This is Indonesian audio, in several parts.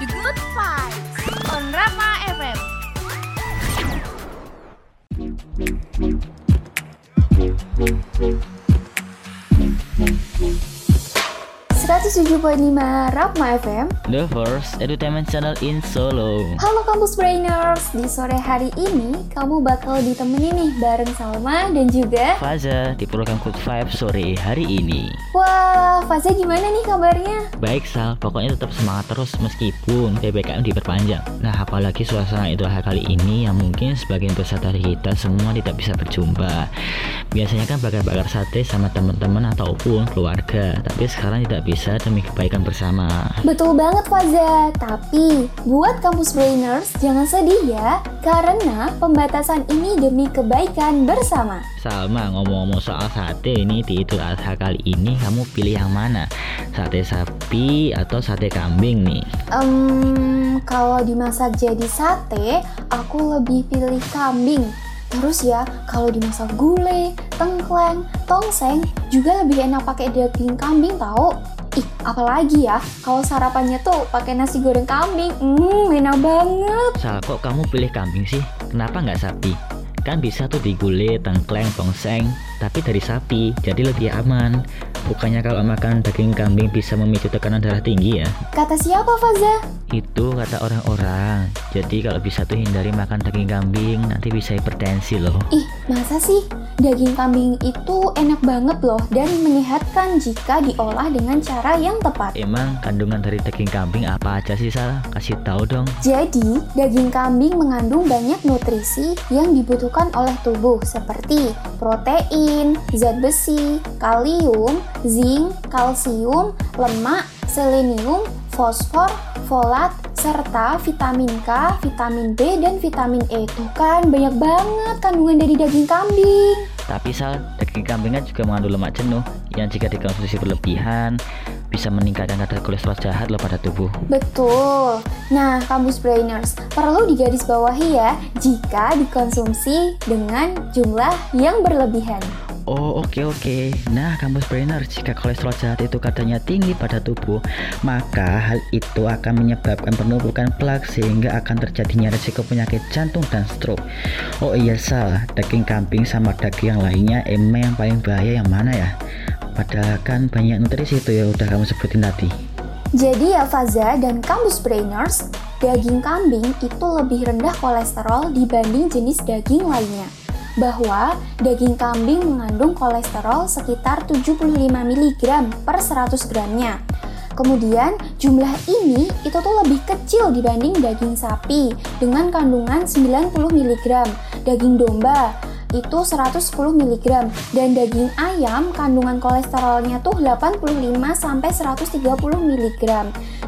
The Good Vibes on Rama FM. Rapma FM The first entertainment channel in Solo. Halo Kampus Brainers Di sore hari ini kamu bakal ditemenin nih bareng Salma dan juga Faza di program Good Vibe sore hari ini. Wah, Faza gimana nih kabarnya? Baik Sal, pokoknya tetap semangat terus meskipun PPKM diperpanjang. Nah apalagi suasana itu kali ini yang mungkin sebagian besar dari kita semua tidak bisa berjumpa. Biasanya kan bakar-bakar sate sama teman-teman ataupun keluarga. Tapi sekarang tidak bisa demi kebaikan bersama. Betul banget Faza, tapi buat kampus brainers jangan sedih ya, karena pembatasan ini demi kebaikan bersama. Salma ngomong-ngomong soal sate ini di Idul Adha kali ini kamu pilih yang mana? Sate sapi atau sate kambing nih? Um, kalau dimasak jadi sate, aku lebih pilih kambing. Terus ya, kalau dimasak gulai, tengkleng, tongseng juga lebih enak pakai daging kambing tau. Ih, apalagi ya kalau sarapannya tuh pakai nasi goreng kambing. Hmm, enak banget. Sal, kok kamu pilih kambing sih? Kenapa nggak sapi? Kan bisa tuh digulai, tengkleng, tongseng, tapi dari sapi, jadi lebih aman. Bukannya kalau makan daging kambing bisa memicu tekanan darah tinggi ya? Kata siapa Faza? Itu kata orang-orang. Jadi kalau bisa tuh hindari makan daging kambing, nanti bisa hipertensi loh. Ih, masa sih? Daging kambing itu enak banget loh dan menyehatkan jika diolah dengan cara yang tepat. Emang kandungan dari daging kambing apa aja sih Sal? Kasih tahu dong. Jadi, daging kambing mengandung banyak nutrisi yang dibutuhkan oleh tubuh seperti protein, zat besi, kalium, zinc, kalsium, lemak, selenium, fosfor, folat, serta vitamin K, vitamin B, dan vitamin E. Tuh kan banyak banget kandungan dari daging kambing. Tapi sal, daging kambing kan juga mengandung lemak jenuh yang jika dikonsumsi berlebihan bisa meningkatkan kadar kolesterol jahat loh pada tubuh. Betul. Nah, kampus brainers perlu digarisbawahi ya jika dikonsumsi dengan jumlah yang berlebihan. Oh oke okay, oke okay. Nah kampus brainer jika kolesterol jahat itu kadarnya tinggi pada tubuh Maka hal itu akan menyebabkan penumpukan plak Sehingga akan terjadinya risiko penyakit jantung dan stroke Oh iya salah Daging kambing sama daging yang lainnya Emang yang paling bahaya yang mana ya? Padahal kan banyak nutrisi itu ya udah kamu sebutin tadi jadi ya Faza dan kampus brainers, daging kambing itu lebih rendah kolesterol dibanding jenis daging lainnya bahwa daging kambing mengandung kolesterol sekitar 75 mg per 100 gramnya. Kemudian jumlah ini itu tuh lebih kecil dibanding daging sapi dengan kandungan 90 mg, daging domba itu 110 mg dan daging ayam kandungan kolesterolnya tuh 85 sampai 130 mg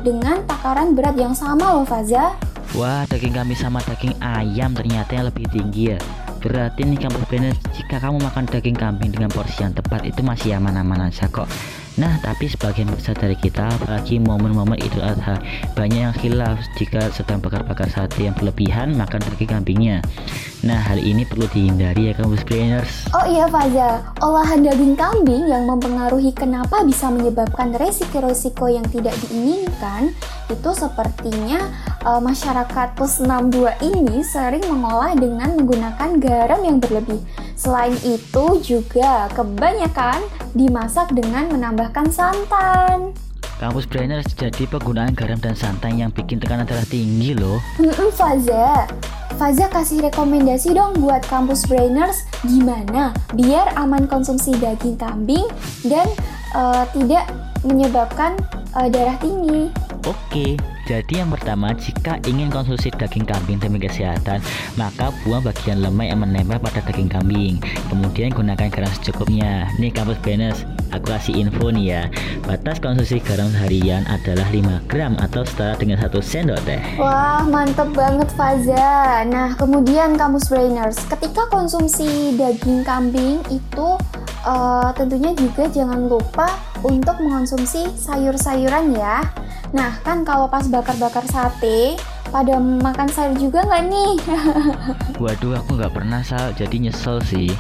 dengan takaran berat yang sama loh Faza. Wah, daging kambing sama daging ayam ternyata yang lebih tinggi ya. Berarti nih kamu benar jika kamu makan daging kambing dengan porsi yang tepat itu masih aman-aman aja kok. Nah, tapi sebagian besar dari kita, apalagi momen-momen Idul Adha, banyak yang khilaf jika sedang bakar-bakar sate yang berlebihan makan daging kambingnya. Nah, hal ini perlu dihindari ya kamu brainers. Oh iya Faza, olahan daging kambing yang mempengaruhi kenapa bisa menyebabkan resiko-resiko yang tidak diinginkan itu sepertinya uh, masyarakat plus 62 ini sering mengolah dengan menggunakan garam yang berlebih. Selain itu juga kebanyakan dimasak dengan menambahkan santan. Kampus brainer jadi penggunaan garam dan santan yang bikin tekanan darah tinggi loh. Hmm, Faza, Faza kasih rekomendasi dong buat kampus brainers gimana biar aman konsumsi daging kambing dan uh, tidak menyebabkan uh, darah tinggi. Oke, jadi yang pertama, jika ingin konsumsi daging kambing demi kesehatan, maka buang bagian lemak yang menempel pada daging kambing. Kemudian gunakan garam secukupnya. Nih kampus Benes, aku kasih info nih ya. Batas konsumsi garam harian adalah 5 gram atau setara dengan satu sendok teh. Wah, mantep banget Faza. Nah, kemudian kampus brainers, ketika konsumsi daging kambing itu uh, tentunya juga jangan lupa untuk mengonsumsi sayur-sayuran ya. Nah, kan kalau pas bakar-bakar sate, pada makan sayur juga nggak nih? Waduh, aku nggak pernah sal, jadi nyesel sih.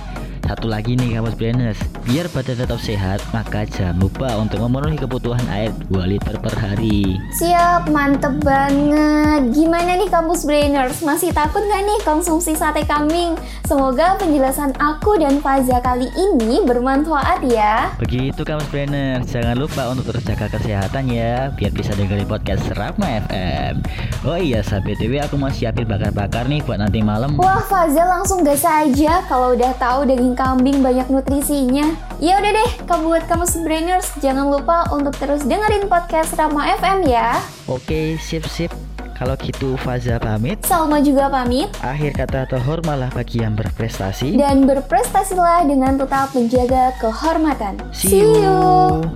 Satu lagi nih kampus brainers, biar badan tetap sehat, maka jangan lupa untuk memenuhi kebutuhan air 2 liter per hari. Siap, mantep banget. Gimana nih kampus brainers? Masih takut nggak nih konsumsi sate kambing? Semoga penjelasan aku dan Faza kali ini bermanfaat ya. Begitu kampus brainers, jangan lupa untuk terus jaga kesehatan ya, biar bisa dengerin podcast Rapma FM. Oh iya, sahabat BTW aku mau siapin bakar-bakar nih buat nanti malam. Wah, Faza langsung gas aja kalau udah tahu daging kambing banyak nutrisinya. Ya udah deh, buat kamu brainers jangan lupa untuk terus dengerin podcast Rama FM ya. Oke, sip-sip. Kalau gitu Faza pamit. Salma juga pamit. Akhir kata tohor malah bagi yang berprestasi. Dan berprestasilah dengan tetap menjaga kehormatan. See you.